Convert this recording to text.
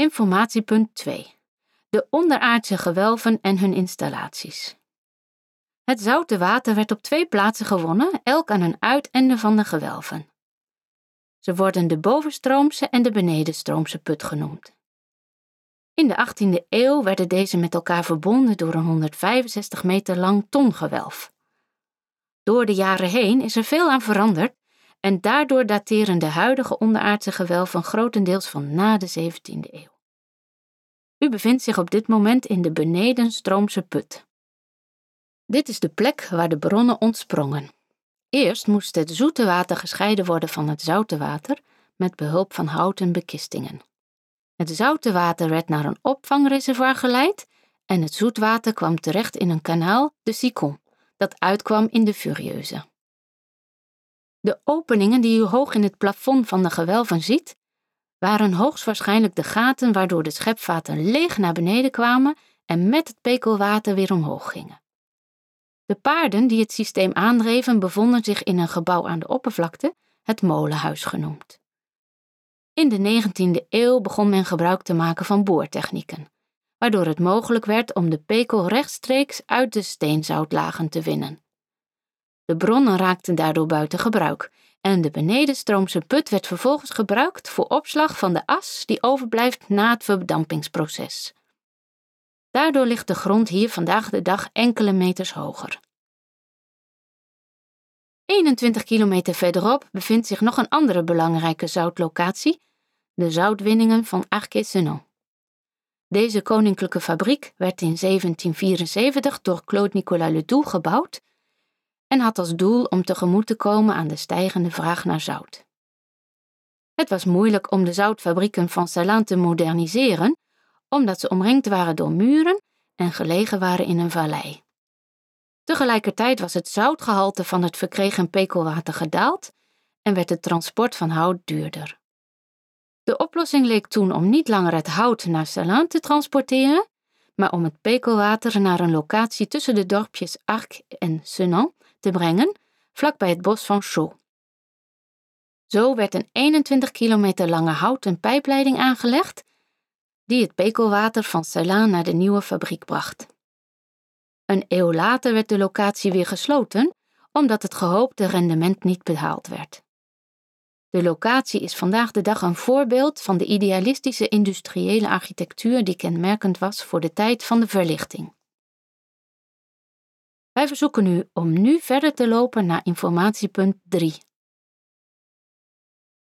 Informatiepunt 2. De onderaardse gewelven en hun installaties. Het zoute water werd op twee plaatsen gewonnen, elk aan een uiteinde van de gewelven. Ze worden de bovenstroomse en de benedenstroomse put genoemd. In de 18e eeuw werden deze met elkaar verbonden door een 165 meter lang tongewelf. Door de jaren heen is er veel aan veranderd en daardoor dateren de huidige onderaardse gewelven grotendeels van na de 17e eeuw. U bevindt zich op dit moment in de benedenstroomse put. Dit is de plek waar de bronnen ontsprongen. Eerst moest het zoete water gescheiden worden van het zoute water met behulp van houten bekistingen. Het zoute water werd naar een opvangreservoir geleid en het zoetwater kwam terecht in een kanaal, de Sicon, dat uitkwam in de Furieuse. De openingen die u hoog in het plafond van de gewelven ziet, waren hoogstwaarschijnlijk de gaten waardoor de schepvaten leeg naar beneden kwamen en met het pekelwater weer omhoog gingen. De paarden die het systeem aandreven bevonden zich in een gebouw aan de oppervlakte, het molenhuis genoemd. In de 19e eeuw begon men gebruik te maken van boortechnieken, waardoor het mogelijk werd om de pekel rechtstreeks uit de steenzoutlagen te winnen. De bronnen raakten daardoor buiten gebruik en de benedenstroomse put werd vervolgens gebruikt voor opslag van de as die overblijft na het verdampingsproces. Daardoor ligt de grond hier vandaag de dag enkele meters hoger. 21 kilometer verderop bevindt zich nog een andere belangrijke zoutlocatie, de zoutwinningen van Arquet-Senon. Deze koninklijke fabriek werd in 1774 door Claude Nicolas Ledoux gebouwd en had als doel om tegemoet te komen aan de stijgende vraag naar zout. Het was moeilijk om de zoutfabrieken van Salins te moderniseren, omdat ze omringd waren door muren en gelegen waren in een vallei. Tegelijkertijd was het zoutgehalte van het verkregen pekelwater gedaald en werd het transport van hout duurder. De oplossing leek toen om niet langer het hout naar Salins te transporteren, maar om het pekelwater naar een locatie tussen de dorpjes Arc en Senan te brengen, vlakbij het bos van Chaux. Zo werd een 21 kilometer lange houten pijpleiding aangelegd, die het pekelwater van Salins naar de nieuwe fabriek bracht. Een eeuw later werd de locatie weer gesloten, omdat het gehoopte rendement niet behaald werd. De locatie is vandaag de dag een voorbeeld van de idealistische industriële architectuur die kenmerkend was voor de tijd van de verlichting. Wij verzoeken u om nu verder te lopen naar informatiepunt 3.